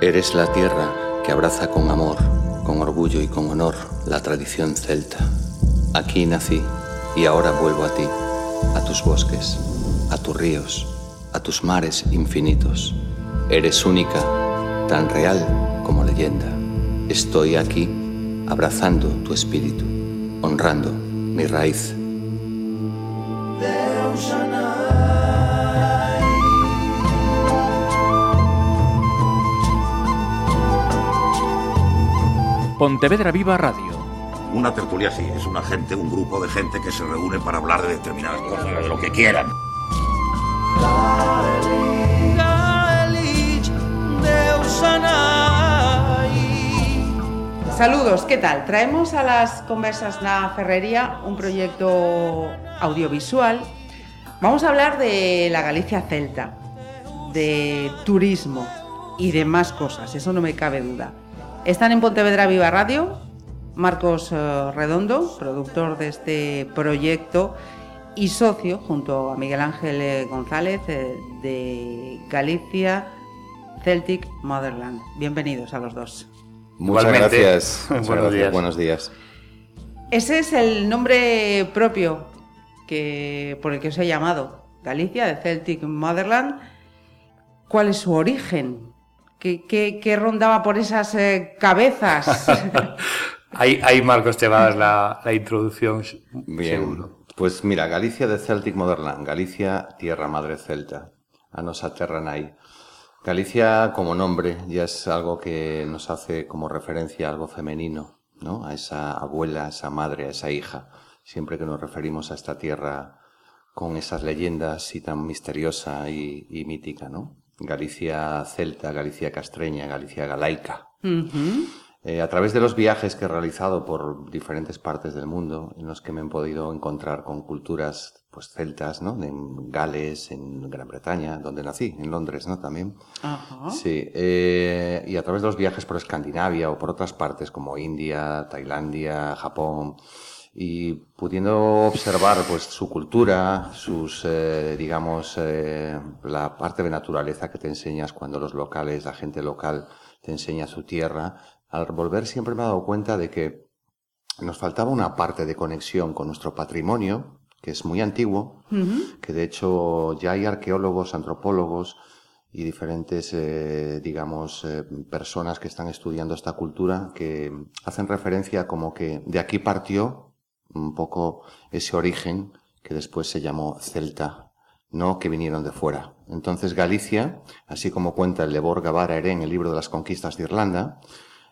Eres la tierra que abraza con amor, con orgullo y con honor la tradición celta. Aquí nací y ahora vuelvo a ti, a tus bosques, a tus ríos, a tus mares infinitos. Eres única, tan real como leyenda. Estoy aquí abrazando tu espíritu, honrando mi raíz. Pontevedra Viva Radio. Una tertulia sí, es una gente, un grupo de gente que se reúne para hablar de determinadas cosas, de lo que quieran. Saludos, ¿qué tal? Traemos a las conversas na Ferrería un proyecto audiovisual. Vamos a hablar de la Galicia celta, de turismo y de más cosas, eso no me cabe duda. Están en Pontevedra Viva Radio, Marcos eh, Redondo, productor de este proyecto y socio, junto a Miguel Ángel eh, González, eh, de Galicia Celtic Motherland. Bienvenidos a los dos. Muchas Igualmente. gracias. Muchas Buenos gracias. días. Buenos días. Ese es el nombre propio que, por el que os he llamado, Galicia, de Celtic Motherland. ¿Cuál es su origen? ¿Qué, qué- qué rondaba por esas eh, cabezas? Ahí, ahí Marcos, te va a dar la, la introducción. Bien. Seguro. Pues mira, Galicia de Celtic Motherland, Galicia, tierra madre celta, a nos aterran ahí. Galicia como nombre ya es algo que nos hace como referencia a algo femenino, ¿no? A esa abuela, a esa madre, a esa hija. Siempre que nos referimos a esta tierra con esas leyendas y tan misteriosa y, y mítica, ¿no? Galicia celta, Galicia castreña, Galicia galaica. Eh, a través de los viajes que he realizado por diferentes partes del mundo, en los que me he podido encontrar con culturas pues celtas, ¿no? En Gales, en Gran Bretaña, donde nací, en Londres, ¿no? También. Ajá. Sí, eh, y a través de los viajes por Escandinavia o por otras partes como India, Tailandia, Japón, y pudiendo observar pues su cultura, sus, eh, digamos, eh, la parte de naturaleza que te enseñas cuando los locales, la gente local te enseña su tierra, al volver siempre me he dado cuenta de que nos faltaba una parte de conexión con nuestro patrimonio, que es muy antiguo, que de hecho ya hay arqueólogos, antropólogos y diferentes, eh, digamos, eh, personas que están estudiando esta cultura que hacen referencia como que de aquí partió un poco ese origen que después se llamó celta, no que vinieron de fuera. Entonces Galicia, así como cuenta el Lebor Gavara en el libro de las conquistas de Irlanda,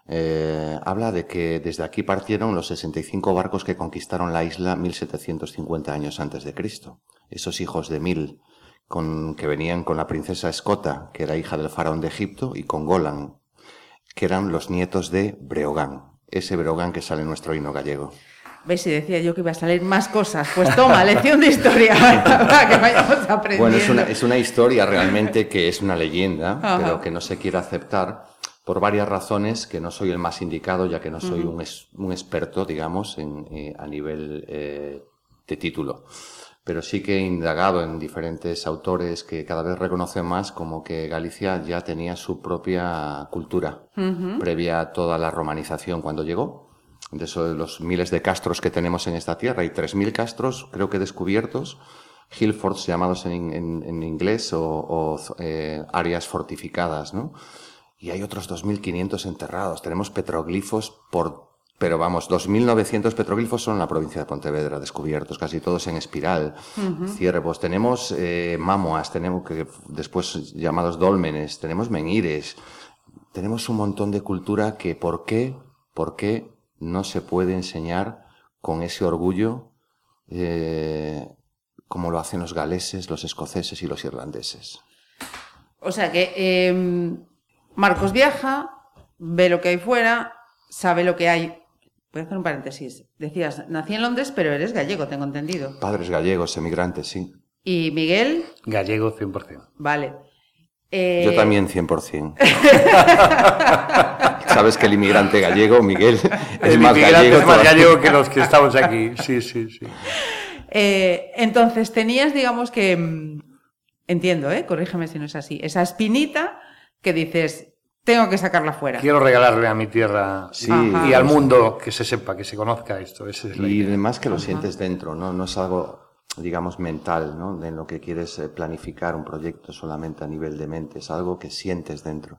eh, habla de que desde aquí partieron los 65 barcos que conquistaron la isla 1750 años antes de Cristo. Esos hijos de Mil, con, que venían con la princesa Escota, que era hija del faraón de Egipto, y con Golan, que eran los nietos de Breogán, ese Breogán que sale en nuestro himno gallego. ¿Ves? Y decía yo que iba a salir más cosas. Pues toma, lección de historia para que vayamos aprendiendo. Bueno, es una, es una historia realmente que es una leyenda, Ajá. pero que no se quiere aceptar por varias razones, que no soy el más indicado, ya que no soy un, es- un experto, digamos, en, eh, a nivel eh, de título. Pero sí que he indagado en diferentes autores que cada vez reconocen más como que Galicia ya tenía su propia cultura, previa a toda la romanización cuando llegó. De eso de los miles de castros que tenemos en esta tierra, hay 3.000 castros, creo que descubiertos, Hillforts llamados en, en- en inglés o, o, eh, áreas fortificadas, ¿no? Y hay otros 2.500 enterrados. Tenemos petroglifos por, pero vamos, 2.900 petroglifos son en la provincia de Pontevedra descubiertos, casi todos en espiral, ciervos. Tenemos eh, mamoas, tenemos que después llamados dólmenes, tenemos menhires, tenemos un montón de cultura que ¿por qué, por qué no se puede enseñar con ese orgullo eh, como lo hacen los galeses, los escoceses y los irlandeses? O sea que eh, Marcos viaja, ve lo que hay fuera, sabe lo que hay. Voy a hacer un paréntesis. Decías, nací en Londres, pero eres gallego, tengo entendido. Padres gallegos, emigrantes, sí. Y Miguel, Gallego 100%. vale. Eh, Yo también 100%. Sabes que el inmigrante gallego, Miguel, es El más gallego. es más gallego que los que estamos aquí. Sí, sí, sí. eh, entonces tenías, digamos que, mm, entiendo, ¿eh? corrígeme si no es así, esa espinita que dices, tengo que sacarla fuera. Quiero regalarle a mi tierra Sí. Ajá. y al mundo que se sepa, que se conozca esto. Esa es la Y idea. además que lo sientes dentro, ¿no? No es algo, digamos, mental, ¿no? De lo que quieres eh, planificar un proyecto solamente a nivel de mente, es algo que sientes dentro.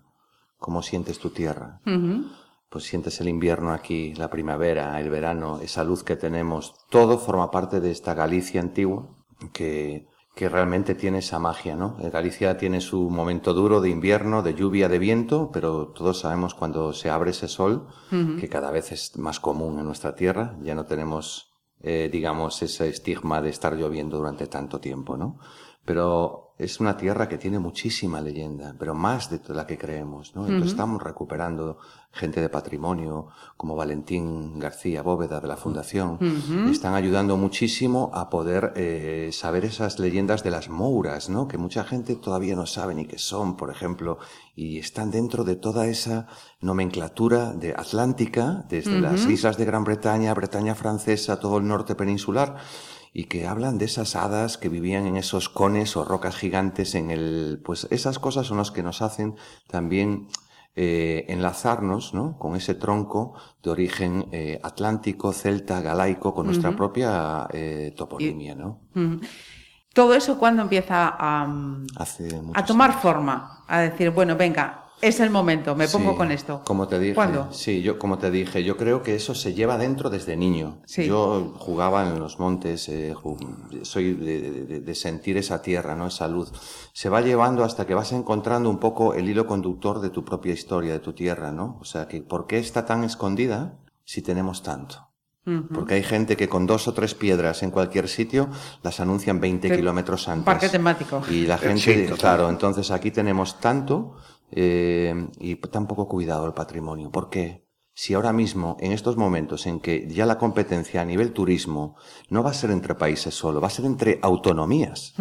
¿Cómo sientes tu tierra? Ujú. Pues sientes el invierno aquí, la primavera, el verano, esa luz que tenemos. Todo forma parte de esta Galicia antigua que, que realmente tiene esa magia, ¿no? Eh, Galicia tiene su momento duro de invierno, de lluvia, de viento, pero todos sabemos cuando se abre ese sol, que cada vez es más común en nuestra tierra, ya no tenemos, eh, digamos, ese estigma de estar lloviendo durante tanto tiempo, ¿no? Pero es una tierra que tiene muchísima leyenda, pero más de la que creemos, ¿no? Entonces estamos recuperando gente de patrimonio, como Valentín García Bóveda de la Fundación, están ayudando muchísimo a poder eh, saber esas leyendas de las mouras, ¿no? Que mucha gente todavía no sabe ni qué son, por ejemplo, y están dentro de toda esa nomenclatura de atlántica, desde las islas de Gran Bretaña, Bretaña francesa, todo el norte peninsular, y que hablan de esas hadas que vivían en esos cones o rocas gigantes en el, pues esas cosas son las que nos hacen también eh, enlazarnos, ¿no? Con ese tronco de origen eh, atlántico, celta, galaico, con nuestra propia eh, toponimia, ¿no? Todo eso cuando empieza a, Hace a tomar años. forma, a decir, bueno, venga, es el momento, me pongo Sí, con esto. Como te dije. ¿Cuándo? Sí, yo como te dije, yo creo que eso se lleva dentro desde niño. Sí. Yo jugaba en los montes, eh, soy de, de- de sentir esa tierra, ¿no? Esa luz. Se va llevando hasta que vas encontrando un poco el hilo conductor de tu propia historia, de tu tierra, ¿no? O sea, que ¿por qué está tan escondida si tenemos tanto? Porque hay gente que con dos o tres piedras en cualquier sitio las anuncian 20 Te- kilómetros antes. parque temático. Y la gente, Sí, total. claro, entonces aquí tenemos tanto eh, y tan poco cuidado el patrimonio. ¿Por qué? Si ahora mismo, en estos momentos en que ya la competencia a nivel turismo no va a ser entre países solo, va a ser entre autonomías.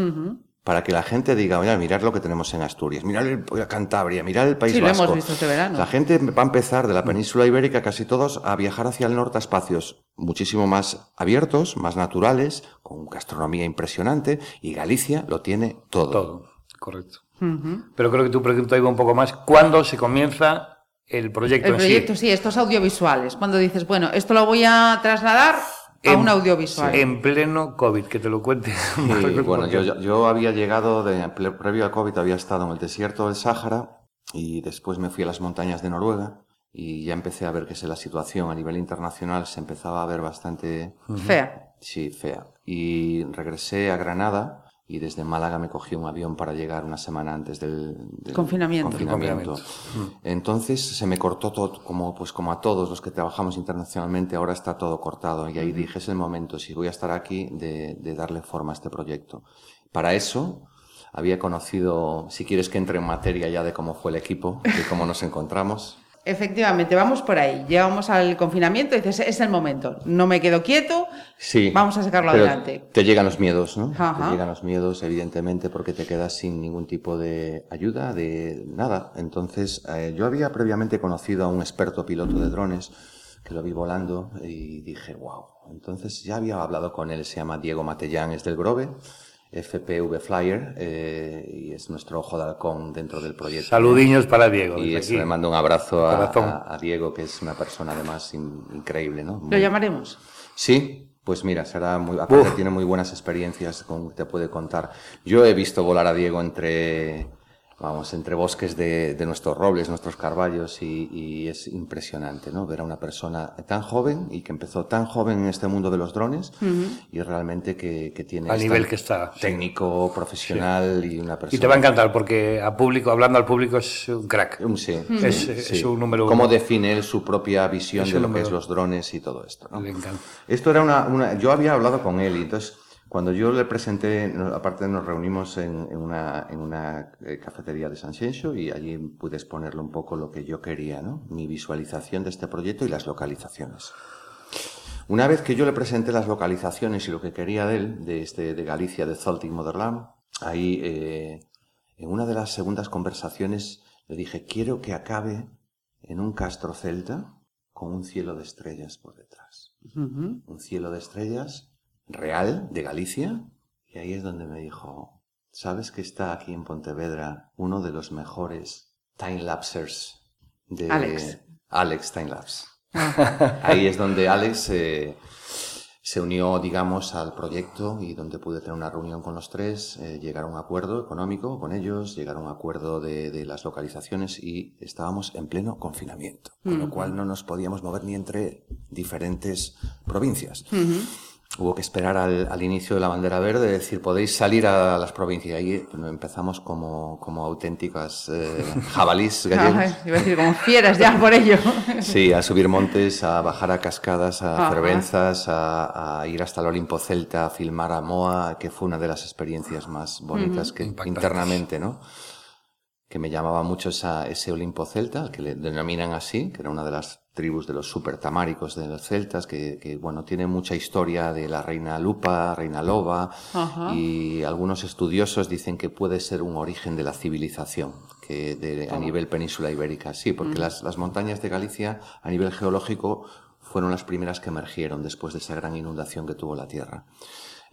Para que la gente diga, oye, mirad lo que tenemos en Asturias, mirad el, la Cantabria, mirad el País Sí, lo Vasco. hemos visto este verano. La gente va a empezar de la península ibérica, casi todos, a viajar hacia el norte a espacios muchísimo más abiertos, más naturales, con gastronomía impresionante, y Galicia lo tiene todo. Todo, correcto. Pero creo que tu pregunta iba un poco más. ¿Cuándo se comienza el proyecto El en proyecto, sí? sí, estos audiovisuales. Cuando dices, bueno, esto lo voy a trasladar a En- un audiovisual. En pleno COVID, que te lo cuente. Sí, bueno, yo, yo- yo había llegado, de, previo al COVID, había estado en el desierto del Sáhara y después me fui a las montañas de Noruega y ya empecé a ver que la situación a nivel internacional se empezaba a ver bastante, Fea. sí, fea. Y regresé a Granada y desde Málaga me cogí un avión para llegar una semana antes del, del Confinamiento. confinamiento. Entonces se me cortó todo, como, pues como a todos los que trabajamos internacionalmente, ahora está todo cortado. Y ahí dije, es el momento, si voy a estar aquí, de, de darle forma a este proyecto. Para eso había conocido, si quieres que entre en materia ya de cómo fue el equipo, de cómo nos encontramos. Efectivamente, vamos por ahí. Llegamos al confinamiento y dices, es el momento. No me quedo quieto. Sí. Vamos a sacarlo pero adelante. Te llegan los miedos, ¿no? Ajá. Te llegan los miedos, evidentemente, porque te quedas sin ningún tipo de ayuda, de nada. Entonces, eh, yo había previamente conocido a un experto piloto de drones que lo vi volando y dije, wow. Entonces ya había hablado con él, se llama Diego Matellán, es del Grove, FPV Flyer, eh, y es nuestro ojo de halcón dentro del proyecto. Saludiños para Diego. Y eso, le mando un abrazo a, Corazón. a- a Diego, que es una persona además in- increíble, ¿no? Lo llamaremos. Sí, pues mira, será muy, aparte Uf. tiene muy buenas experiencias con te puede contar. Yo he visto volar a Diego entre, vamos, entre bosques de, de nuestros robles, nuestros carballos y, y es impresionante, ¿no? Ver a una persona tan joven y que empezó tan joven en este mundo de los drones y realmente que, que tiene esta- nivel que está, sí. técnico, profesional y una persona Y te va a encantar porque a público, hablando al público, es un crack. Sí, Es- sí, es sí. un número ¿Cómo uno. define él su propia visión Es de lo que es los drones y todo esto? ¿no? Le encanta. Esto era una, una- Yo había hablado con él y entonces cuando yo le presenté, aparte nos reunimos en, en una, en una eh, cafetería de San Xenxo y allí pude exponerle un poco lo que yo quería, ¿no? Mi visualización de este proyecto y las localizaciones. Una vez que yo le presenté las localizaciones y lo que quería de él, de, este, de Galicia, de Zoltic Moderland, ahí eh, en una de las segundas conversaciones le dije, quiero que acabe en un castro celta con un cielo de estrellas por detrás. Ujú. Un cielo de estrellas real de Galicia. Y ahí es donde me dijo, ¿sabes que está aquí en Pontevedra uno de los mejores time-lapsers de Alex. Alex Timelapse. Ahí es donde Alex eh, se unió, digamos, al proyecto y donde pude tener una reunión con los tres, eh, llegar a un acuerdo económico con ellos, llegar a un acuerdo de, de las localizaciones y estábamos en pleno confinamiento, con lo cual no nos podíamos mover ni entre diferentes provincias. Hubo que esperar al, al inicio de la bandera verde, decir, podéis salir a las provincias. Y ahí empezamos como, como auténticas eh, jabalís gallegos. Iba a decir, como fieras ya por ello. Sí, a subir montes, a bajar a cascadas, a Ajá. fervenzas, a, a ir hasta el Olimpo Celta, a filmar a Moa, que fue una de las experiencias más bonitas que Impactantes. internamente, ¿no? Que me llamaba mucho esa, ese Olimpo Celta, que le denominan así, que era una de las tribus de los supertamáricos de los celtas, que, que, bueno, tiene mucha historia de la reina Lupa, reina Loba, Ajá. y algunos estudiosos dicen que puede ser un origen de la civilización que de, a nivel península ibérica. Sí, porque las, las montañas de Galicia a nivel geológico fueron las primeras que emergieron después de esa gran inundación que tuvo la tierra.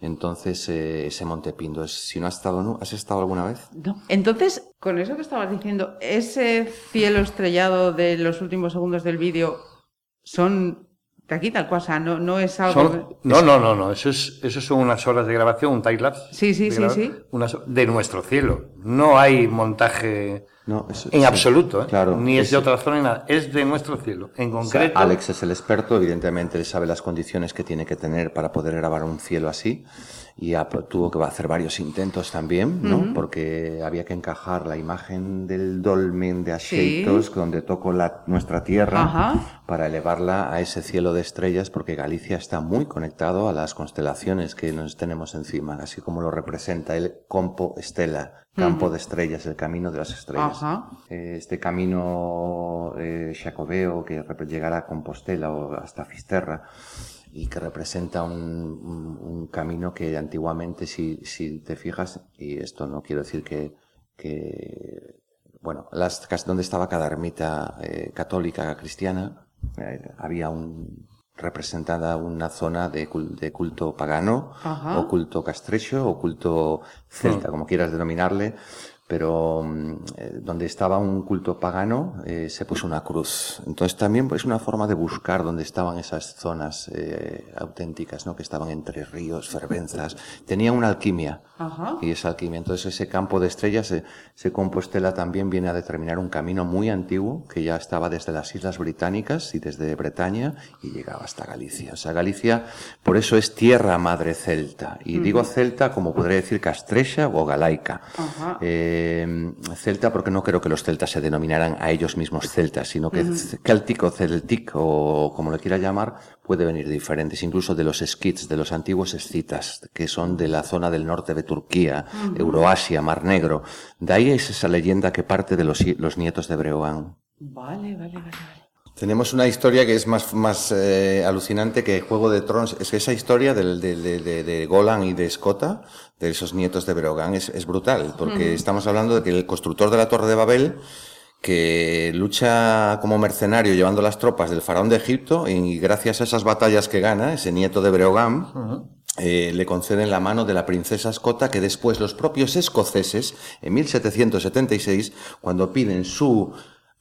Entonces, eh, ese Monte Pindo es, si no has estado, ¿has estado alguna vez? No. Entonces, con eso que estabas diciendo, ese cielo estrellado de los últimos segundos del vídeo son de aquí tal cual, o sea, no, no es algo... Son- no, no, no, no. Eso, es, eso son unas horas de grabación, un time-lapse. Sí, sí, sí, graba- sí. unas de nuestro cielo. No hay montaje No, eso- en sí. absoluto, ¿eh? Claro. ni es de otra zona ni nada. Es de nuestro cielo. En O sea, concreto, Alex es el experto, evidentemente él sabe las condiciones que tiene que tener para poder grabar un cielo así y tuvo que hacer varios intentos también, ¿no? Porque había que encajar la imagen del dolmen de Axeitos, donde tocó la, nuestra tierra, Ajá. para elevarla a ese cielo de estrellas, porque Galicia está muy conectado a las constelaciones que nos tenemos encima, así como lo representa el Compo Estela, campo de estrellas, el camino de las estrellas. Ajá. Eh, este camino eh, xacobeo que llegará a Compostela o hasta Fisterra y que representa un, un- un camino que antiguamente, si, si te fijas, y esto no quiero decir que, que bueno, las, donde estaba cada ermita eh, católica cristiana, eh, había un representada una zona de, cul- de culto pagano, Ajá. o culto castrecho, o culto celta, como quieras denominarle, pero mm, eh, donde estaba un culto pagano eh, se puso una cruz. Entonces también es una forma de buscar dónde estaban esas zonas eh, auténticas, ¿no? que estaban entre ríos, fervenzas. Tenía una alquimia. Ajá. Y esa alquimia. Entonces ese campo de estrellas, ese Compostela también viene a determinar un camino muy antiguo que ya estaba desde las Islas Británicas y desde Bretaña y llegaba hasta Galicia. O sea, Galicia, por eso es tierra madre celta. Y digo celta como podría decir castrecha o galaica. Ajá. Eh, celta porque no creo que los celtas se denominaran a ellos mismos celtas, sino que céltico, celtic o como le quiera llamar, puede venir de diferentes, incluso de los skits, de los antiguos escitas, que son de la zona del norte de Turquía, Euroasia, Mar Negro. De ahí es esa leyenda que parte de los, los nietos de Breogán. Vale, vale, vale. vale. Tenemos una historia que es más, más eh, alucinante que Juego de Tronos. Es que esa historia del, de, de, de, de Golan y de Escota, de esos nietos de Breogán, es, es brutal, porque estamos hablando de que el constructor de la Torre de Babel, que lucha como mercenario llevando las tropas del faraón de Egipto, y gracias a esas batallas que gana, ese nieto de Breogán, eh, le conceden la mano de la princesa Escota, que después los propios escoceses, en 1776, cuando piden su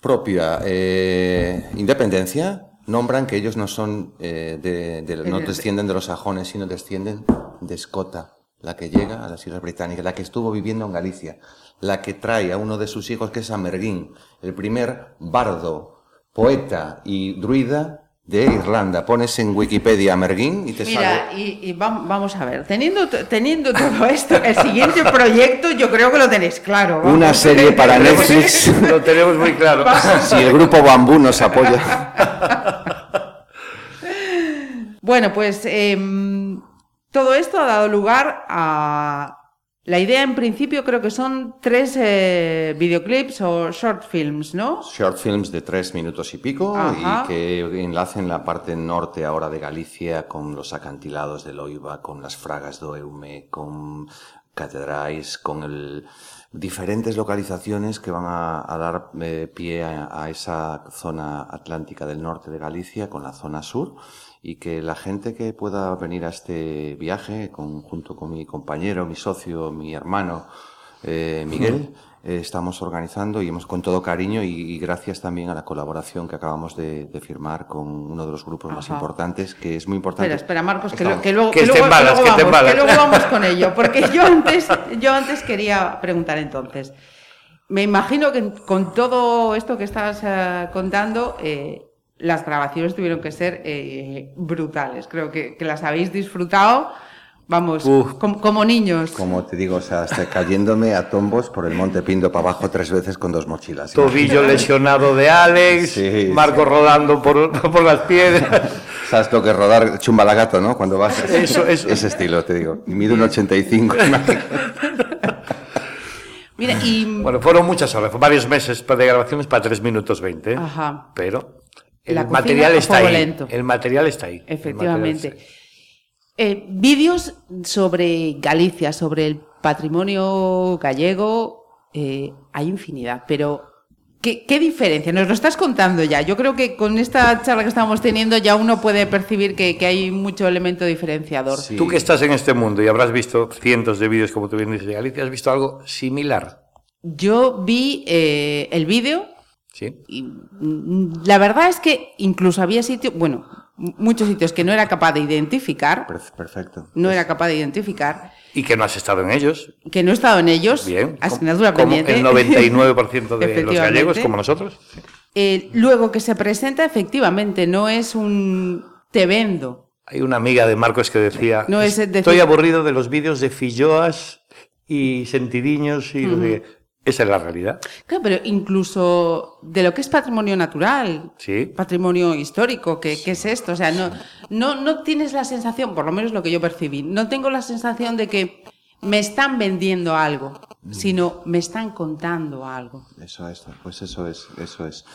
propia eh, independencia, nombran que ellos no son eh, de, de- no descienden de los sajones, sino descienden de Escota, la que llega a las Islas Británicas, la que estuvo viviendo en Galicia, la que trae a uno de sus hijos, que es Amerguín, el primer bardo, poeta y druida de Irlanda. Pones en Wikipedia Amerguín y te Mira, sale. y, y vam- vamos a ver, teniendo, teniendo todo esto, el siguiente proyecto yo creo que lo tenéis claro. vamos. Una serie para Netflix. lo tenemos muy claro. si el grupo Bambú nos apoya. Bueno, pues em, todo esto ha dado lugar a... La idea en principio creo que son tres eh, videoclips o short films, ¿no? Short films de tres minutos y pico Ajá. y que enlacen la parte norte ahora de Galicia con los acantilados de Loiva, con las fragas do Eume, con catedrais, con el diferentes localizaciones que van a, a dar eh, pie a, esa zona atlántica del norte de Galicia con la zona sur y que la gente que pueda venir a este viaje junto con mi compañero, mi socio, mi hermano, eh, Miguel, eh, estamos organizando y hemos con todo cariño y, y gracias también a la colaboración que acabamos de, de firmar con uno de los grupos más Ajá. importantes, que es muy importante. Espera, espera, Marcos, que, lo- que luego, Que que luego- que embalas, luego vamos, que luego vamos con ello, porque yo antes, yo antes quería preguntar entonces. Me imagino que con todo esto que estás eh, contando, eh, las grabaciones tuvieron que ser eh, brutales. Creo que, que las habéis disfrutado, vamos, Uf. como, como niños. Como te digo, o sea, hasta cayéndome a tombos por el Monte Pindo para abajo tres veces con dos mochilas. Tobillo lesionado de Alex, Sí, Marco rodando por, por las piedras. ¿Sabes lo que es rodar chumbalagato, no? Cuando vas. Eso, eso. Ese estilo, te digo. Y mido un 85. Mira, y Bueno, fueron muchas horas, varios meses de grabaciones para 3 minutos 20. Ajá. Pero el La material está ahí. lento. El material está ahí. El material Efectivamente. está ahí. Eh, vídeos sobre Galicia, sobre el patrimonio gallego, eh, hay infinidad, pero ¿qué, qué diferencia? Nos lo estás contando ya. Yo creo que con esta charla que estamos teniendo ya uno puede percibir que, que hay mucho elemento diferenciador. Sí. Tú que estás en este mundo y habrás visto cientos de vídeos, como tú bien dices, de Galicia, ¿has visto algo similar? Yo vi eh, el vídeo ¿Sí? y mm, la verdad es que incluso había sitios, bueno, muchos sitios que no era capaz de identificar, Per- Perfecto. no era capaz de identificar, Y que no has estado en ellos. que no he estado en ellos, Bien. asignatura como pendiente. el 99% de los gallegos, como nosotros. Eh, luego que se presenta, efectivamente, no es un te vendo. Hay una amiga de Marcos que decía, No es decir- estoy aburrido de los vídeos de filloas y sentidiños y de... Esa es la realidad. Claro, pero incluso de lo que es patrimonio natural, Sí. patrimonio histórico, ¿qué, qué es esto? O sea, no, no, no tienes la sensación, por lo menos lo que yo percibí, no tengo la sensación de que me están vendiendo algo, sino me están contando algo. Eso es, pues eso es, eso es.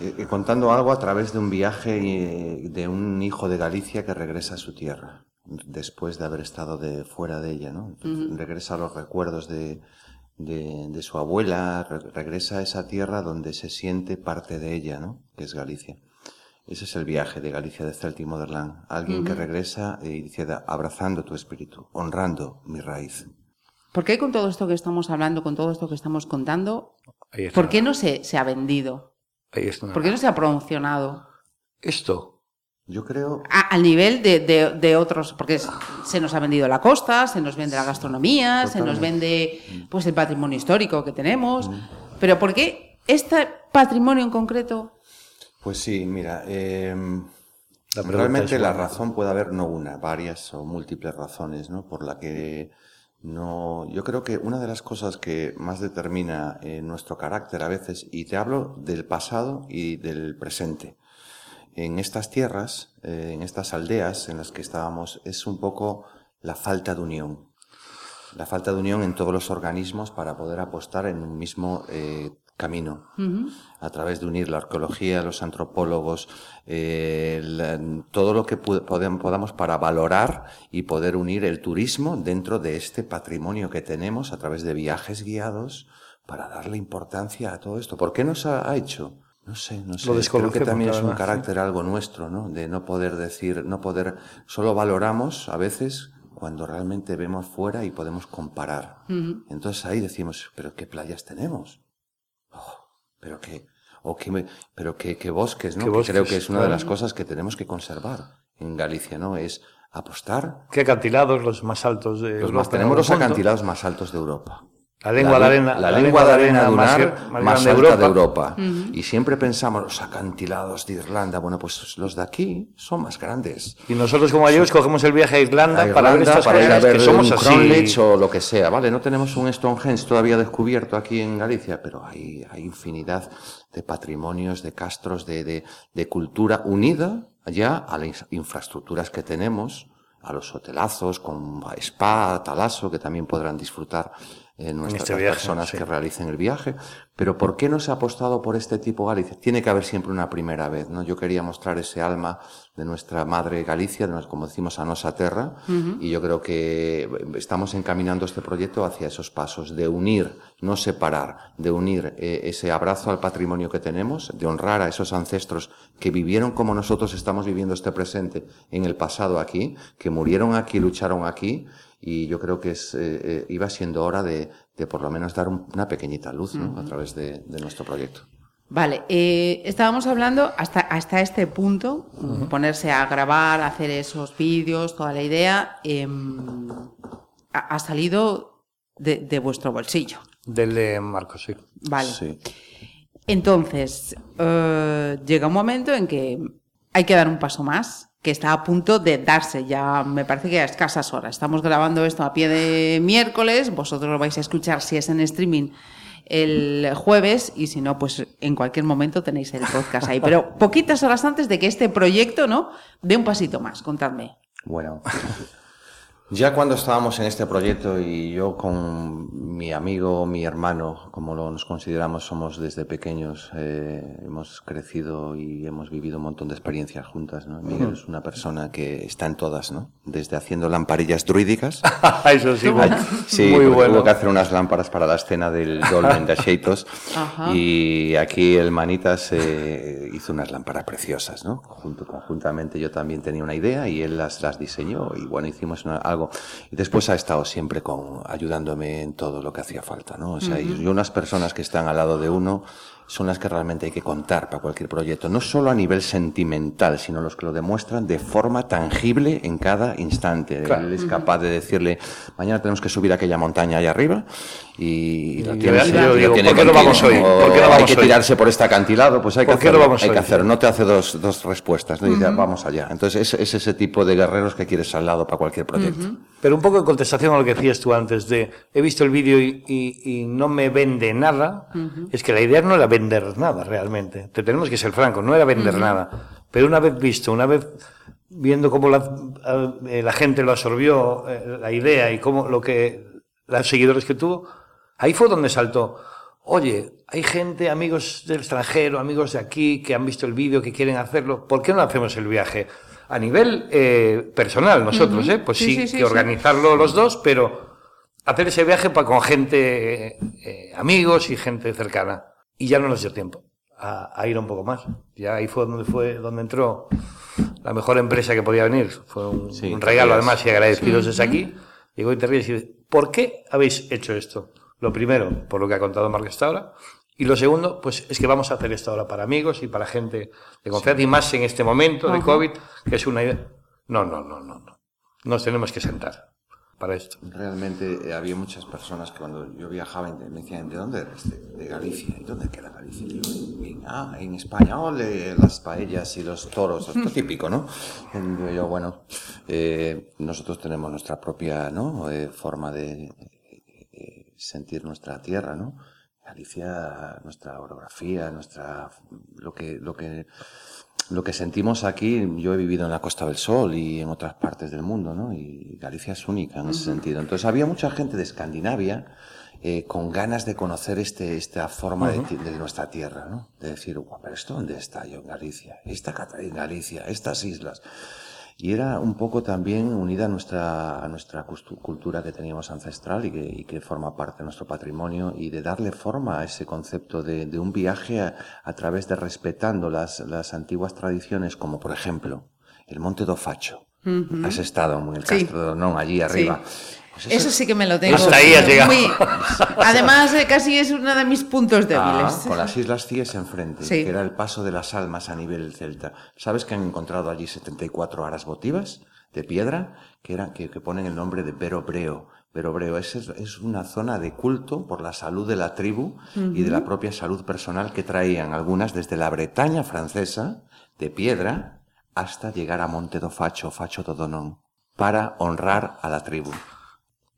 Eh, eh, contando algo a través de un viaje eh, de un hijo de Galicia que regresa a su tierra, después de haber estado de fuera de ella, ¿no? Regresa a los recuerdos de, de, de su abuela, re- regresa a esa tierra donde se siente parte de ella, ¿no? Que es Galicia. Ese es el viaje de Galicia de Celtic Motherland. Alguien que regresa y dice, abrazando tu espíritu, honrando mi raíz. ¿Por qué con todo esto que estamos hablando, con todo esto que estamos contando, por qué no se, se ha vendido? Ahí está. ¿Por qué no se ha promocionado? Esto, Yo creo, A- al nivel de, de- de otros, porque se nos ha vendido la costa, se nos vende la gastronomía, se nos vende pues el patrimonio histórico que tenemos, pero ¿por qué este patrimonio en concreto? Pues sí, mira, eh, La realmente la razón puede haber no una, varias o múltiples razones, ¿no? Por la que no, yo creo que una de las cosas que más determina eh, nuestro carácter a veces, y te hablo del pasado y del presente, en estas tierras, eh, en estas aldeas en las que estábamos, es un poco la falta de unión. La falta de unión en todos los organismos para poder apostar en un mismo eh, camino. A través de unir la arqueología, los antropólogos, eh, la- todo lo que podamos para valorar y poder unir el turismo dentro de este patrimonio que tenemos a través de viajes guiados para darle importancia a todo esto. ¿Por qué nos ha, ha hecho? No sé, no sé. Creo que también es un además, ¿sí? carácter algo nuestro, ¿no? De no poder decir, no poder, solo valoramos a veces cuando realmente vemos fuera y podemos comparar. Entonces ahí decimos, pero qué playas tenemos, Oh, pero qué, o qué, me- pero qué, qué bosques, ¿no? Qué Que bosques, creo que es una de las cosas que tenemos que conservar en Galicia, ¿no? Es apostar. ¿qué acantilados los más altos de Los Europa más, en tenemos los acantilados más altos de Europa. La lengua de arena, la, lengua de arena más, dunar más alta de Europa. Y siempre pensamos, los acantilados de Irlanda, bueno, pues los de aquí son más grandes. Y nosotros como gallegos cogemos el viaje a Irlanda, A para ver estas para ir a ver que somos un o lo que sea, ¿vale? No tenemos un Stonehenge todavía descubierto aquí en Galicia, pero hay, hay infinidad de patrimonios, de castros, de, de, de cultura unida ya a las infraestructuras que tenemos, a los hotelazos con spa, talaso, que también podrán disfrutar eh, nuestras este viaje, personas sí. que realicen el viaje. Pero ¿por qué no se ha apostado por este tipo Galicia? Tiene que haber siempre una primera vez, ¿no? Yo quería mostrar ese alma de nuestra madre Galicia, de nos- como decimos, a nosa terra, y yo creo que estamos encaminando este proyecto hacia esos pasos, de unir, no separar, de unir eh, ese abrazo al patrimonio que tenemos, de honrar a esos ancestros que vivieron como nosotros estamos viviendo este presente en el pasado aquí, que murieron aquí, lucharon aquí, y yo creo que es, eh, eh, iba siendo hora de, de por lo menos dar un- una pequeñita luz ¿no? a través de, de nuestro proyecto. Vale, eh, estábamos hablando hasta, hasta este punto, ponerse a grabar, hacer esos vídeos, toda la idea, em, ha, ha salido de, de vuestro bolsillo. Del de Marcos, sí. Vale. Sí. Entonces, eh, llega un momento en que hay que dar un paso más, que está a punto de darse, ya me parece que a escasas horas. Estamos grabando esto a pie de miércoles, vosotros lo vais a escuchar si es en streaming el jueves y si no, pues en cualquier momento tenéis el podcast ahí. Pero poquitas horas antes de que este proyecto, ¿no? dé un pasito más, contadme. Bueno, ya cuando estábamos en este proyecto y yo con mi amigo, mi hermano, como lo nos consideramos, somos desde pequeños, eh, hemos crecido y hemos vivido un montón de experiencias juntas, ¿no? Miguel es una persona que está en todas, ¿no? Desde haciendo lamparillas druídicas. Eso sí, muy, Sí, muy bueno. hubo que hacer unas lámparas para la escena del Dolmen de Ajá. y aquí el Manitas eh, hizo unas lámparas preciosas, ¿no? Junto, conjuntamente yo también tenía una idea y él las, las diseñó y bueno, hicimos una- algo. Y después ha estado siempre con, ayudándome en todo lo que hacía falta, ¿no? O sea, y y unas personas que están al lado de uno son las que realmente hay que contar para cualquier proyecto, no solo a nivel sentimental, sino los que lo demuestran de forma tangible en cada instante. Claro. Él es capaz de decirle, mañana tenemos que subir aquella montaña allá arriba y, tiene ¿por qué que no vamos hoy? o ¿Por qué no hay que tirarse por este acantilado, pues hay que ¿Por qué no hacerlo, vamos hay que hoy? hacerlo. No te hace dos, dos respuestas, no dice, vamos allá. Entonces es, es ese tipo de guerreros que quieres al lado para cualquier proyecto. Pero un poco en contestación a lo que decías tú antes de he visto el vídeo y, y- y no me vende nada, es que la idea no era vender nada realmente. Te tenemos que ser francos, no era vender nada. Pero una vez visto, una vez viendo cómo la, eh, la gente lo absorbió, eh, la idea y cómo lo que los seguidores que tuvo, ahí fue donde saltó. Oye, hay gente, amigos del extranjero, amigos de aquí, que han visto el vídeo, que quieren hacerlo. ¿Por qué no hacemos el viaje? A nivel eh, personal, nosotros, ¿eh? Pues Sí, sí, sí, que sí. organizarlo los dos, pero hacer ese viaje para con gente, eh, amigos y gente cercana. Y ya no nos dio tiempo a, a ir un poco más. Ya ahí fue donde fue donde entró la mejor empresa que podía venir. Fue un, Sí, un regalo además y agradecidos desde aquí. Llegó Interrías y dice, ¿por qué habéis hecho esto? Lo primero, por lo que ha contado Marc hasta ahora. Y lo segundo, pues es que vamos a hacer esto ahora para amigos y para gente de confianza y más en este momento de COVID, que es una idea. No, no, no, no, no. Nos tenemos que sentar para esto. Realmente eh, había muchas personas que cuando yo viajaba me decían, ¿de dónde eres? De, de Galicia. ¿Y dónde queda Galicia? Y yo, en, ah, en España, ole, las paellas y los toros, esto típico, ¿no? Y yo, bueno, eh, nosotros tenemos nuestra propia ¿no? Eh, forma de eh, sentir nuestra tierra, ¿no? Galicia, nuestra orografía, nuestra lo que lo que lo que sentimos aquí, yo he vivido en la Costa del Sol y en otras partes del mundo, ¿no? Y Galicia es única en ese sentido. Entonces había mucha gente de Escandinavia eh, con ganas de conocer este, esta forma de nuestra tierra, ¿no? De decir, "Guau, pero ¿esto dónde está yo en Galicia? Esta en Galicia, estas islas. Y era un poco también unida a nuestra, a nuestra cultura que teníamos ancestral y que, y que forma parte de nuestro patrimonio y de darle forma a ese concepto de, de un viaje a, a través de respetando las, las antiguas tradiciones, como por ejemplo el Monte do Facho. Has estado en el Sí. Castro de Donón, allí arriba. Pues Eso sí que me lo tengo. Hasta ahí has llegado. muy- Además, eh, casi es uno de mis puntos Ah, débiles. con las Islas Cíes enfrente, Sí. que era el paso de las almas a nivel celta. ¿Sabes que han encontrado allí 74 aras votivas de piedra que, eran, que, que ponen el nombre de Berobreo? Berobreo es, es una zona de culto por la salud de la tribu y de la propia salud personal que traían algunas desde la Bretaña francesa de piedra hasta llegar a Monte do Facho, Facho do Donón, para honrar a la tribu.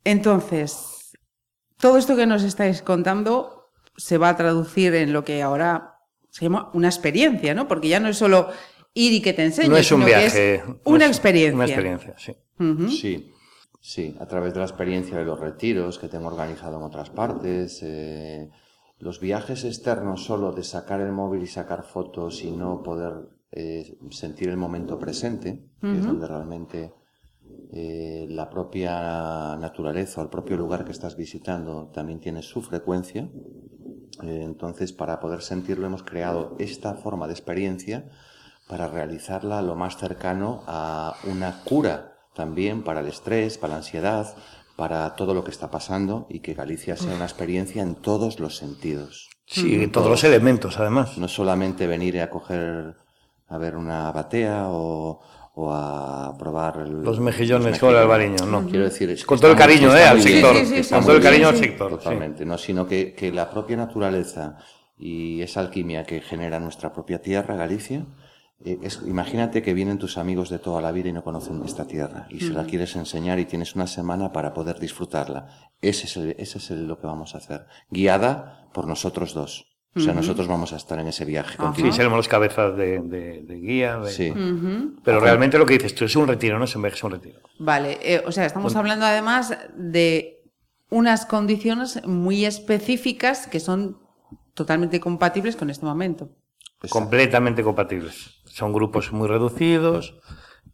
Entonces, todo esto que nos estáis contando se va a traducir en lo que ahora se llama una experiencia, ¿no? Porque ya no es solo ir y que te enseñe, No es un sino que viaje. es no una es- experiencia. Una experiencia, sí. Sí, sí, a través de la experiencia de los retiros que tengo organizado en otras partes, eh, los viajes externos solo de sacar el móvil y sacar fotos y no poder eh, sentir el momento presente, que es donde realmente eh, la propia naturaleza o el propio lugar que estás visitando también tiene su frecuencia. Eh, entonces, para poder sentirlo, hemos creado esta forma de experiencia para realizarla lo más cercano a una cura también para el estrés, para la ansiedad, para todo lo que está pasando y que Galicia sea una experiencia en todos los sentidos. Sí, en todos los elementos, además. No solamente venir a coger, a ver una batea o, o a probar el- Los mejillones con el albariño, no. Quiero decir, es que Con todo el cariño, ¿eh? Al sector. Sí, sí, sí, está Con todo el cariño al sector. sí. Totalmente, no, sino que, que la propia naturaleza y esa alquimia que genera nuestra propia tierra, Galicia, eh, es, imagínate que vienen tus amigos de toda la vida y no conocen esta tierra y se la quieres enseñar y tienes una semana para poder disfrutarla. Ese es, el- ese es el- lo que vamos a hacer, guiada por nosotros dos. O sea, nosotros vamos a estar en ese viaje contigo. Sí, seremos los cabezas de, de- de guía. de- Sí. Pero realmente lo que dices tú es un retiro, no es un viaje, es un retiro. Vale, eh, o sea, estamos hablando además de unas condiciones muy específicas que son totalmente compatibles con este momento. Exacto. completamente compatibles. Son grupos muy reducidos,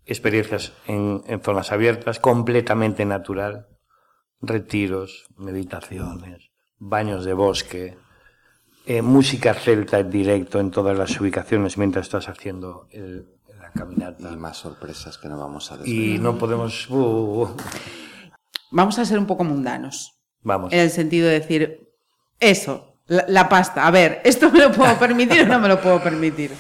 experiencias en, en zonas abiertas, completamente natural, retiros, meditaciones, baños de bosque, eh, música celta en directo en todas las ubicaciones mientras estás haciendo el- la caminata. Y más sorpresas que no vamos a desvelar. Y no podemos... uh, uh, Vamos a ser un poco mundanos, vamos. en el sentido de decir, eso, la, la pasta, a ver, ¿esto me lo puedo permitir o no me lo puedo permitir?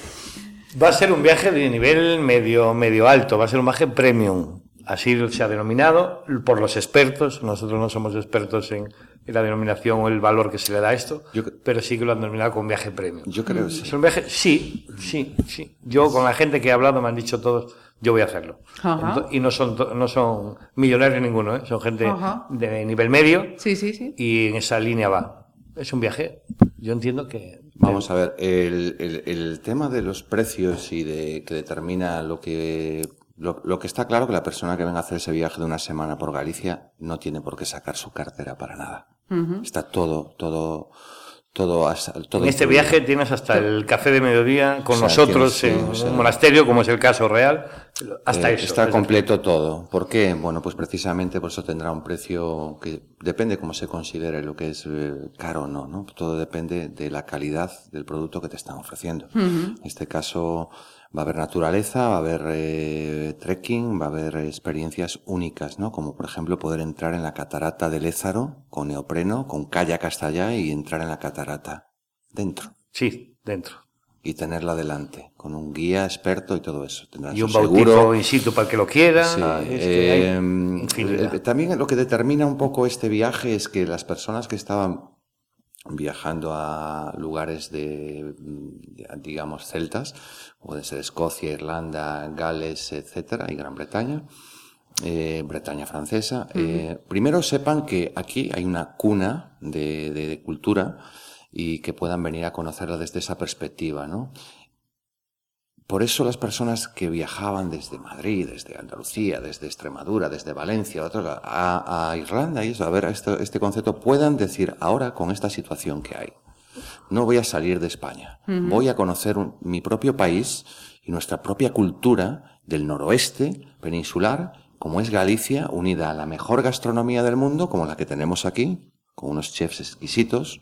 Va a ser un viaje de nivel medio, medio alto, va a ser un viaje premium. Así se ha denominado por los expertos. Nosotros no somos expertos en, en la denominación o el valor que se le da a esto, Yo- pero sí que lo han denominado como viaje premium. Yo creo que sí. Es un viaje, sí, sí, sí. Yo con la gente que he hablado me han dicho todos, yo voy a hacerlo. Ajá. Y no son, to- no son millonarios ninguno, ¿eh? son gente Ajá. de nivel medio Sí, sí, sí. y en esa línea va. Es un viaje, yo entiendo que... Vamos a ver, el, el- el tema de los precios y de que determina lo que lo, lo que está claro que la persona que venga a hacer ese viaje de una semana por Galicia no tiene por qué sacar su cartera para nada. Está todo, todo, todo, as- todo En este incluido. viaje tienes hasta el café de mediodía con O sea, nosotros tienes- sí, en o sea, un monasterio, como es el caso real, hasta Eh, eso. Está Es decir, completo todo. ¿Por qué? Bueno, pues precisamente por eso tendrá un precio que depende cómo se considere lo que es eh, caro o no, ¿no? Todo depende de la calidad del producto que te están ofreciendo. En este caso va a haber naturaleza, va a haber eh, trekking, va a haber experiencias únicas, ¿no? Como por ejemplo poder entrar en la catarata del Ézaro con neopreno, con kayak hasta allá y entrar en la catarata dentro Sí, dentro. y tenerla delante con un guía experto y todo eso. Tendrás Y un bautizo in situ para el que lo quiera. Sí, es que hay eh, infinidad. eh, también lo que determina un poco este viaje es que las personas que estaban viajando a lugares de, de, digamos, celtas, pueden ser Escocia, Irlanda, Gales, etcétera, y Gran Bretaña, eh, Bretaña francesa, eh, primero sepan que aquí hay una cuna de, de- de cultura y que puedan venir a conocerla desde esa perspectiva, ¿no? Por eso las personas que viajaban desde Madrid, desde Andalucía, desde Extremadura, desde Valencia, a, a Irlanda y eso, a ver a este, este concepto, puedan decir ahora con esta situación que hay, no voy a salir de España, voy a conocer un- mi propio país y nuestra propia cultura del noroeste peninsular, como es Galicia, unida a la mejor gastronomía del mundo, como la que tenemos aquí, con unos chefs exquisitos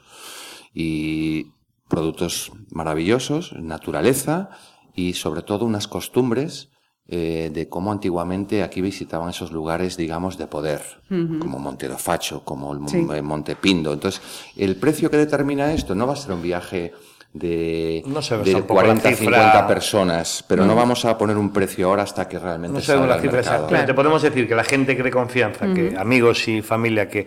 y productos maravillosos, naturaleza y sobre todo unas costumbres eh, de cómo antiguamente aquí visitaban esos lugares, digamos, de poder, como Monte do Facho, como el Sí. eh, Monte Pindo. Entonces, el precio que determina esto no va a ser un viaje de, No sabemos de tampoco la 40, cifra. 50 personas, pero no vamos a poner un precio ahora hasta que realmente No salga la cifra podemos decir que la gente que de confianza, que amigos y familia que,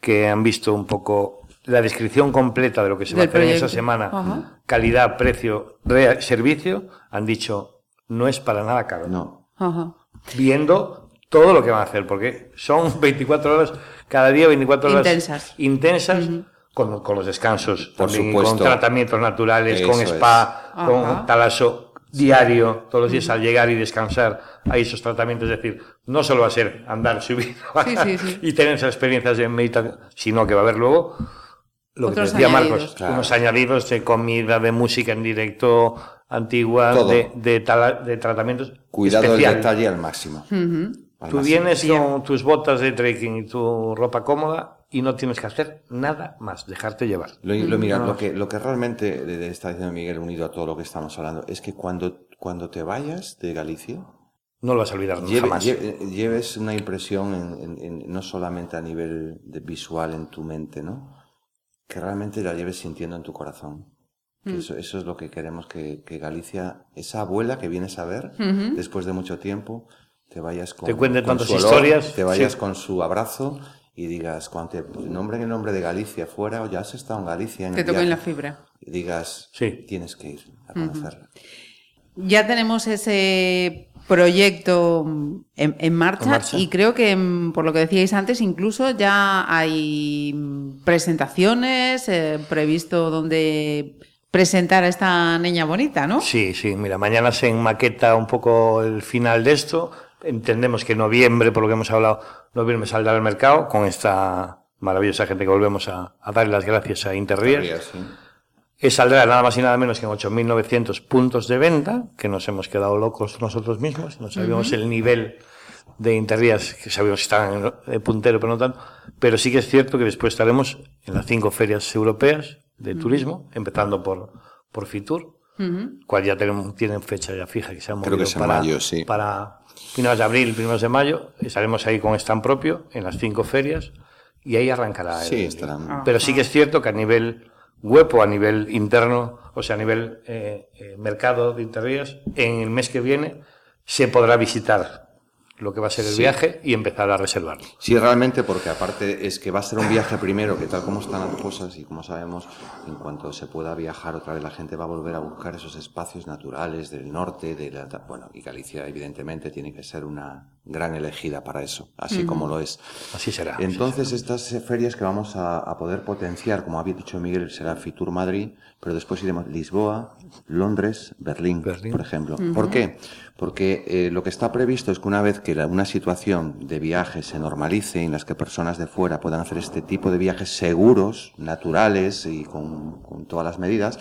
que han visto un poco la descripción completa de lo que se va a hacer en esa semana, Ajá. calidad, precio, servicio, han dicho no es para nada caro. No, Ajá. Viendo todo lo que van a hacer, porque son 24 horas, cada día 24 horas Intensas. intensas, con, con los descansos, Por también, supuesto. con tratamientos naturales, con spa, es. con Ajá. talaso diario, todos los días al llegar y descansar, hay esos tratamientos, es decir, no solo va a ser andar, subir Sí, sí, sí. y tener esas experiencias de meditación, sino que va a haber luego lo que decía añadidos. Marcos, Claro. unos añadidos de comida, de música en directo, antigua, de, de, tala- de tratamientos cuidado del especiales. detalle al máximo. Al Tú máximo. vienes con tus botas de trekking y tu ropa cómoda y no tienes que hacer nada más, dejarte llevar. Lo, lo- mira, No. lo que, lo que realmente está diciendo Miguel, unido a todo lo que estamos hablando, es que cuando, cuando te vayas de Galicia, no lo vas a olvidar Lleve- jamás. lle- lleves una impresión en- en- en- no solamente a nivel de visual en tu mente, ¿no? Que realmente la lleves sintiendo en tu corazón. Mm. Eso, eso es lo que queremos que, que Galicia, esa abuela que vienes a ver después de mucho tiempo, te vayas con, Te cuente con tantas su olor, historias, te vayas sí. con su abrazo y digas, cuando te nombren el nombre de Galicia fuera, o ya has estado en Galicia, en Te el toquen la fibra. y digas, Sí. tienes que ir a conocerla. Ya tenemos ese proyecto en, en marcha, En marcha. y creo que, mm, por lo que decíais antes, incluso ya hay mm, presentaciones eh, previsto donde presentar a esta niña bonita, ¿no? Sí, sí, mira, mañana se enmaqueta un poco el final de esto. Entendemos que en noviembre, por lo que hemos hablado, noviembre saldrá al mercado con esta maravillosa gente que volvemos a, a darle las gracias a Interrías. Rías, sí. Que saldrá nada más y nada menos que en 8.900 puntos de venta, que nos hemos quedado locos nosotros mismos, no sabíamos el nivel de Interrías, que sabíamos que estaban en el puntero, pero no tanto, pero sí que es cierto que después estaremos en las cinco ferias europeas de turismo, empezando por, por Fitur, cual ya tienen, tienen fecha ya fija, que se ha Creo movido que es en para, mayo, sí. para finales de abril, primeros de mayo, estaremos ahí con stand propio en las cinco ferias, y ahí arrancará el, Sí, estarán. Ah. pero sí que es cierto que a nivel web o a nivel interno, o sea, a nivel eh, eh, mercado de interrías, en el mes que viene se podrá visitar lo que va a ser el Sí. viaje y empezar a reservarlo. Sí, realmente, porque aparte es que va a ser un viaje primero, que tal como están las cosas y como sabemos, en cuanto se pueda viajar otra vez, la gente va a volver a buscar esos espacios naturales del norte, de la, bueno, y Galicia evidentemente tiene que ser una gran elegida para eso, así como lo es. Así será. Entonces, estas ferias que vamos a, a poder potenciar, como había dicho Miguel, será Fitur Madrid, pero después iremos Lisboa, Londres, Berlín, Berlín. por ejemplo. ¿Por qué? Porque eh, lo que está previsto es que una vez que la- una situación de viaje se normalice, en las que personas de fuera puedan hacer este tipo de viajes seguros, naturales y con, con todas las medidas,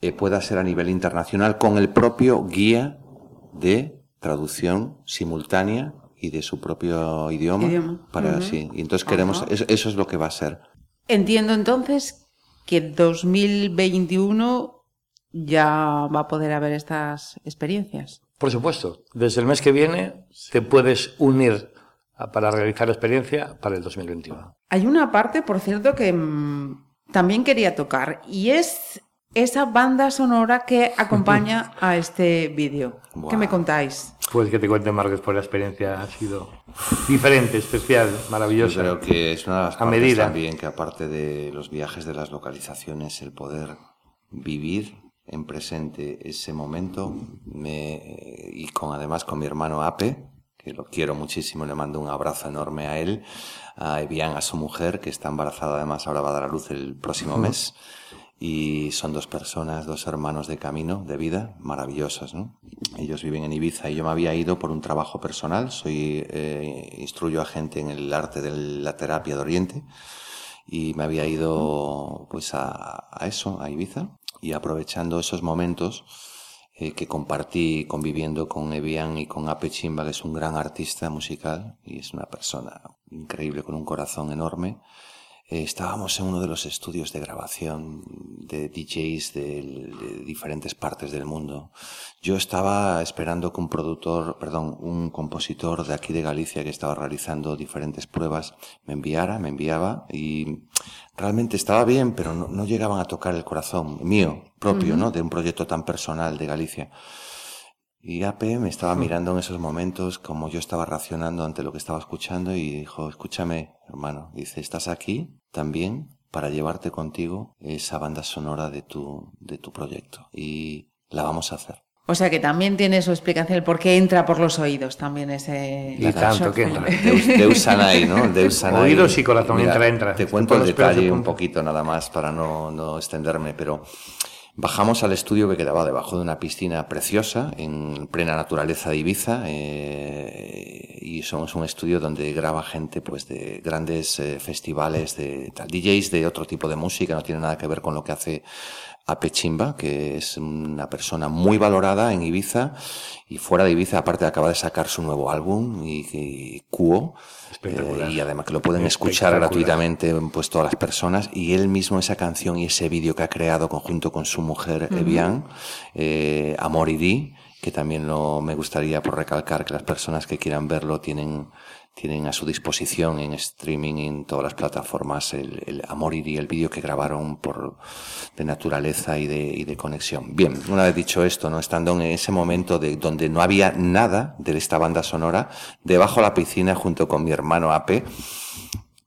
eh, pueda ser a nivel internacional con el propio guía de traducción simultánea y de su propio idioma, Idioma. para Ujú. sí. Y entonces queremos, eso, eso es lo que va a ser. Entiendo entonces que 2021 ya va a poder haber estas experiencias. Por supuesto, desde el mes que viene te puedes unir a- para realizar la experiencia para el 2021. Hay una parte, por cierto, que mm, también quería tocar y es esa banda sonora que acompaña a este vídeo. ¿Qué me contáis? Pues que te cuente Marcos, por la experiencia ha sido diferente, especial, Yo maravillosa. creo que es una de las A medida. también que aparte de los viajes de las localizaciones, el poder vivir en presente ese momento me, y con además con mi hermano Ape, que lo quiero muchísimo, le mando un abrazo enorme a él, a Evian, a su mujer, que está embarazada además, ahora va a dar a luz el próximo mes. Y son dos personas, dos hermanos de camino, de vida, maravillosas, ¿no? Ellos viven en Ibiza y yo me había ido por un trabajo personal. Soy, eh, instruyo a gente en el arte de la terapia de Oriente y me había ido, pues, a, a eso, a Ibiza y aprovechando esos momentos eh, que compartí conviviendo con Evian y con Ape Chimba, que es un gran artista musical y es una persona increíble con un corazón enorme. Eh, estábamos en uno de los estudios de grabación de DJs de, de diferentes partes del mundo. Yo estaba esperando que un productor, perdón, un compositor de aquí de Galicia que estaba realizando diferentes pruebas me enviara, me enviaba y realmente estaba bien, pero no, no llegaban a tocar el corazón mío, propio, ¿no? De un proyecto tan personal de Galicia. Y AP me estaba mirando en esos momentos como yo estaba reaccionando ante lo que estaba escuchando y dijo, escúchame, hermano, dice, estás aquí también para llevarte contigo esa banda sonora de tu, de tu proyecto y la vamos a hacer. O sea que también tiene su explicación el por qué entra por los oídos también ese... Y tanto que entra. Deus, Deus Anai, ¿no? Deus Anai. Oídos y corazón, entra, entra. Te cuento el detalle un poquito nada más para no, no extenderme, pero bajamos al estudio que quedaba debajo de una piscina preciosa en plena naturaleza de Ibiza eh, y somos un estudio donde graba gente pues de grandes eh, festivales de tal, DJs de otro tipo de música, no tiene nada que ver con lo que hace Ape Chimba, que es una persona muy valorada en Ibiza y fuera de Ibiza, aparte acaba de sacar su nuevo álbum y, y Cuo, eh, y además que lo pueden escuchar gratuitamente pues todas las personas. Y él mismo esa canción y ese vídeo que ha creado conjunto con su mujer Evian, eh, Amor y Di, que también lo, me gustaría por recalcar que las personas que quieran verlo tienen, tienen a su disposición en streaming en todas las plataformas el, el amor y el vídeo que grabaron por de naturaleza y de, y de conexión. Bien, una vez dicho esto, no estando en ese momento de donde no había nada de esta banda sonora, debajo de la piscina junto con mi hermano Ape,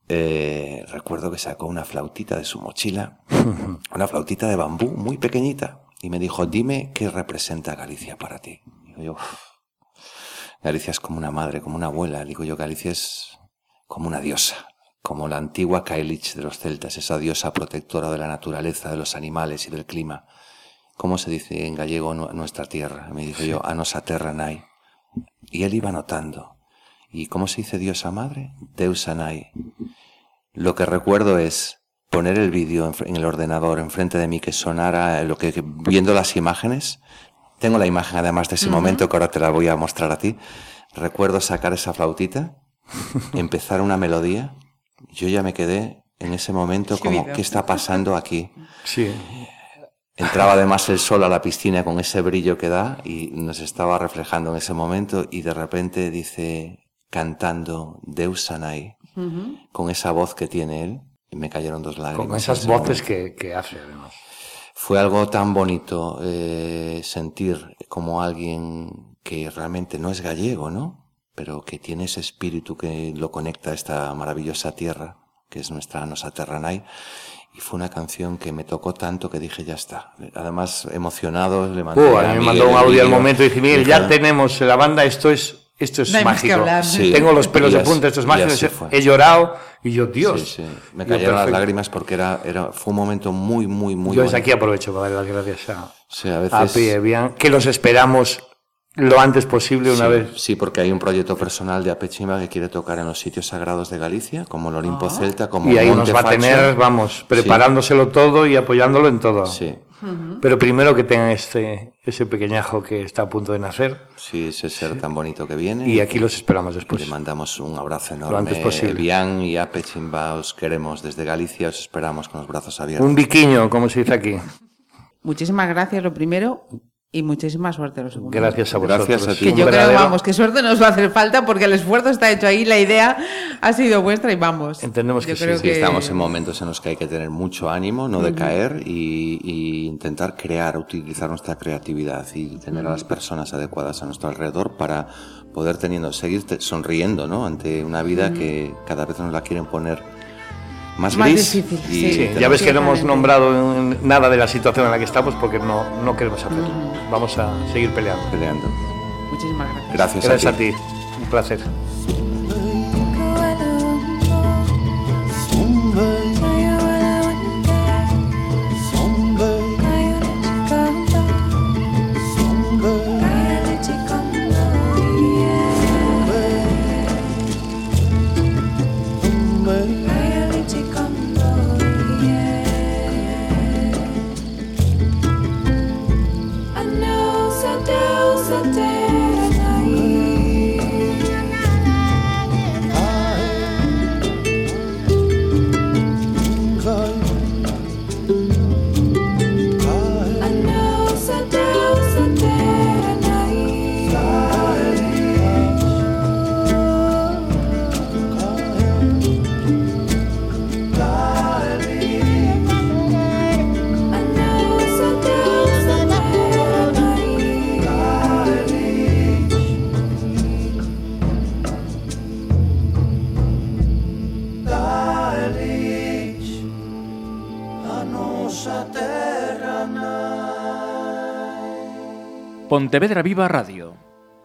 eh, recuerdo que sacó una flautita de su mochila, una flautita de bambú muy pequeñita, y me dijo, dime qué representa Galicia para ti. Digo yo, "Uf, Galicia es como una madre, como una abuela. Digo yo, Galicia es como una diosa, como la antigua Kailich de los celtas, esa diosa protectora de la naturaleza, de los animales y del clima. ¿Cómo se dice en gallego nu- nuestra tierra? Me dice yo, a nosa terra nai. Y él iba notando. ¿Y cómo se dice diosa madre? Deusa nai. Lo que recuerdo es poner el vídeo en, el ordenador enfrente de mí que sonara lo que- viendo las imágenes. Tengo la imagen además de ese momento que ahora te la voy a mostrar a ti. Recuerdo sacar esa flautita, empezar una melodía. Yo ya me quedé en ese momento como. ¿qué está pasando aquí? Sí. Entraba además el sol a la piscina con ese brillo que da y nos estaba reflejando en ese momento y de repente dice cantando Deusanai con esa voz que tiene él y me cayeron dos lágrimas. Con esas voces que, que hace, además. Fue algo tan bonito eh, sentir como alguien que realmente no es gallego, ¿no? Pero que tiene ese espíritu que lo conecta a esta maravillosa tierra, que es nuestra Nosa Terranay. Y fue una canción que me tocó tanto que dije, ya está. Además, emocionado, le mandé Uh, a mí me mandó un audio al momento y dice, Miguel, ya Dije, tenemos la banda, esto es, esto es No hay más que mágico. hablar. Sí. Tengo los pelos Y de punta, esto es mágico. He llorado y yo, Dios. Sí, sí. Me cayeron las lágrimas porque era, era, fue un momento muy, muy, muy Yo desde bonito. aquí aprovecho para dar las gracias a, Sí, a veces... Evian, que los esperamos lo antes posible una sí, vez. Sí, porque hay un proyecto personal de Apechimba que quiere tocar en los sitios sagrados de Galicia, como el Olimpo Celta, como Ah. Y ahí Monte nos va a tener, vamos, preparándoselo todo y apoyándolo en todo. Sí, Pero primero que tengan este, ese pequeñajo que está a punto de nacer. sí, ese ser tan bonito que viene. Y aquí los esperamos Le después. mandamos un abrazo antes enorme. posible. Bian y Apechimba os queremos desde Galicia, os esperamos con los brazos abiertos. Un biquiño, como se dice aquí. Muchísimas gracias, lo primero, y muchísima suerte lo segundo. Gracias a vosotros. Gracias a ti. Que creo, vamos, que suerte nos va a hacer falta porque el esfuerzo está hecho ahí, la idea ha sido vuestra y vamos. Entendemos que Yo sí. creo Sí, estamos en momentos en los que hay que tener mucho ánimo, no decaer y, y intentar crear, utilizar nuestra creatividad y tener a las personas adecuadas a nuestro alrededor para poder teniendo, seguir sonriendo, ¿no? Ante una vida que cada vez nos la quieren poner más, Más gris. difícil, y sí. Ya ves que no hemos nombrado nada de la situación en la que estamos porque no, no queremos hacerlo. Vamos a seguir peleando. peleando. Muchísimas gracias. Gracias, Gracias a ti. Un placer. Pontevedra Viva Radio